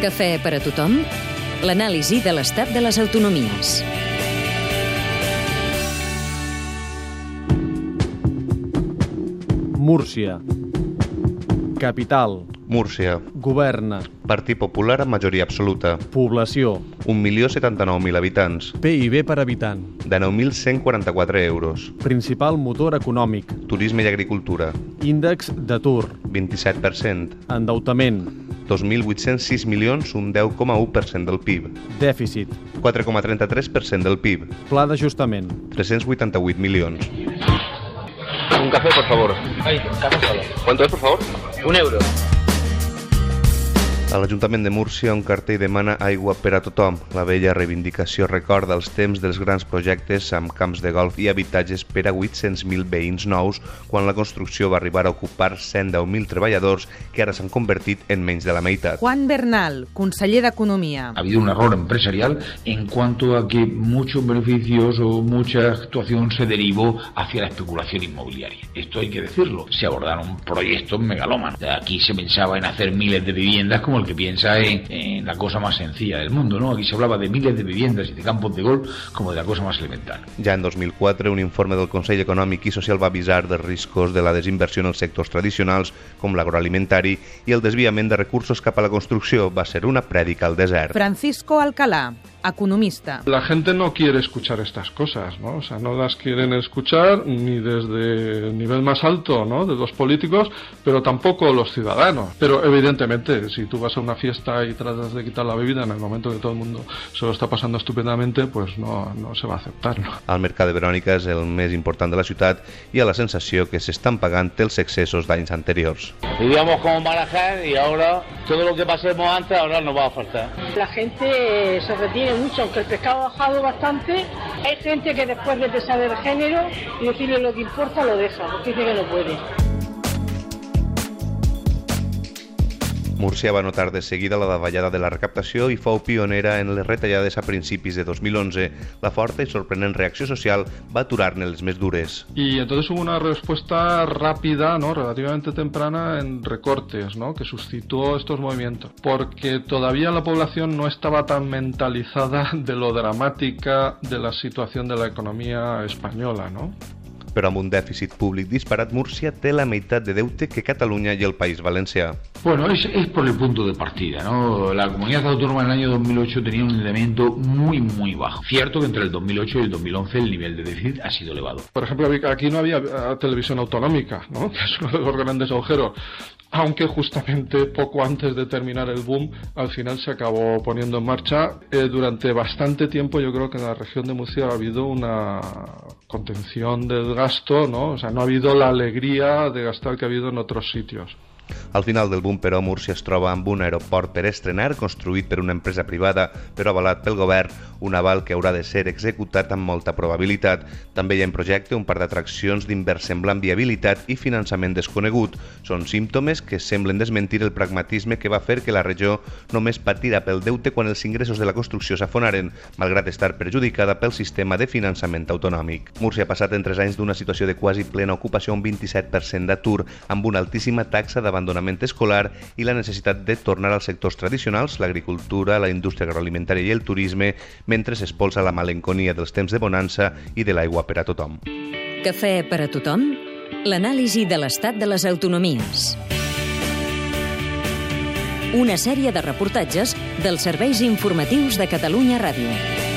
Cafè per a tothom? L'anàlisi de l'estat de les autonomies. Múrcia. Capital. Múrcia. Governa. Partit Popular amb majoria absoluta. Població. 1.079.000 habitants. PIB per habitant. De 9.144 euros. Principal motor econòmic. Turisme i agricultura. Índex d'atur. 27%. Endeutament. 2.806 milions, un 10,1% del PIB. Dèficit. 4,33% del PIB. Pla d'ajustament. 388 milions. Un café, por favor. Ay, café solo. ¿Cuánto es, por favor? Un euro. A l'Ajuntament de Múrcia, un cartell demana aigua per a tothom. La vella reivindicació recorda els temps dels grans projectes amb camps de golf i habitatges per a 800.000 veïns nous, quan la construcció va arribar a ocupar 110.000 treballadors que ara s'han convertit en menys de la meitat. Juan Bernal, conseller d'Economia. Ha habido un error empresarial en cuanto a que muchos beneficios o mucha actuación se derivó hacia la especulación inmobiliaria. Esto hay que decirlo. Se abordaron proyectos megalómanos. Aquí se pensaba en hacer miles de viviendas como el que piensa en, en, la cosa más sencilla del mundo, ¿no? Aquí se hablaba de miles de viviendas y de campos de golf como de la cosa más elemental. Ja en 2004, un informe del Consell Econòmic i Social va avisar dels riscos de la desinversió en els sectors tradicionals, com l'agroalimentari, i el desviament de recursos cap a la construcció va ser una prèdica al desert. Francisco Alcalá, economista. La gente no quiere escuchar estas cosas, ¿no? O sea, no las quieren escuchar ni desde el nivel más alto, ¿no? De los políticos, pero tampoco los ciudadanos. Pero evidentemente, si tú vas a una fiesta y tratas de quitar la bebida en el momento que todo el mundo se lo está pasando estupendamente, pues no, no se va a aceptar, ¿no? El mercat de Verònica és el més important de la ciutat i ha la sensació que s'estan pagant els excessos d'anys anteriors. Vivíamos como Marajá y ahora todo lo que pasemos antes ahora nos va a faltar. La gente se mucho, aunque el pescado ha bajado bastante, hay gente que después de pesar el género y decirle lo que importa lo deja, porque dice que no puede. Múrcia va notar de seguida la davallada de la recaptació i fou pionera en les retallades a principis de 2011. La forta i sorprenent reacció social va aturar-ne les més dures. Y entonces hubo una respuesta rápida, ¿no? relativamente temprana en recortes, ¿no? que suscitó estos movimientos, porque todavía la población no estaba tan mentalizada de lo dramática de la situación de la economía española, ¿no? Però amb un dèficit públic disparat, Múrcia té la meitat de deute que Catalunya i el País Valencià. Bueno, es, es por el punto de partida, ¿no? La comunidad autónoma en el año 2008 tenía un elemento muy, muy bajo. Cierto que entre el 2008 y el 2011 el nivel de déficit ha sido elevado. Por ejemplo, aquí no había eh, televisión autonómica, ¿no? que es uno de los grandes agujeros. Aunque justamente poco antes de terminar el boom, al final se acabó poniendo en marcha. Eh, durante bastante tiempo yo creo que en la región de Murcia ha habido una contención del gasto, ¿no? O sea, no ha habido la alegría de gastar que ha habido en otros sitios. Al final del boom, però, Múrcia es troba amb un aeroport per estrenar, construït per una empresa privada, però avalat pel govern, un aval que haurà de ser executat amb molta probabilitat. També hi ha en projecte un par d'atraccions d'inversemblant viabilitat i finançament desconegut. Són símptomes que semblen desmentir el pragmatisme que va fer que la regió només patirà pel deute quan els ingressos de la construcció s'afonaren, malgrat estar perjudicada pel sistema de finançament autonòmic. Múrcia ha passat en tres anys d'una situació de quasi plena ocupació un 27% d'atur, amb una altíssima taxa d'abandonament abandonament escolar i la necessitat de tornar als sectors tradicionals, l'agricultura, la indústria agroalimentària i el turisme, mentre s'espolsa la malenconia dels temps de bonança i de l'aigua per a tothom. Cafè per a tothom? L'anàlisi de l'estat de les autonomies. Una sèrie de reportatges dels serveis informatius de Catalunya Ràdio.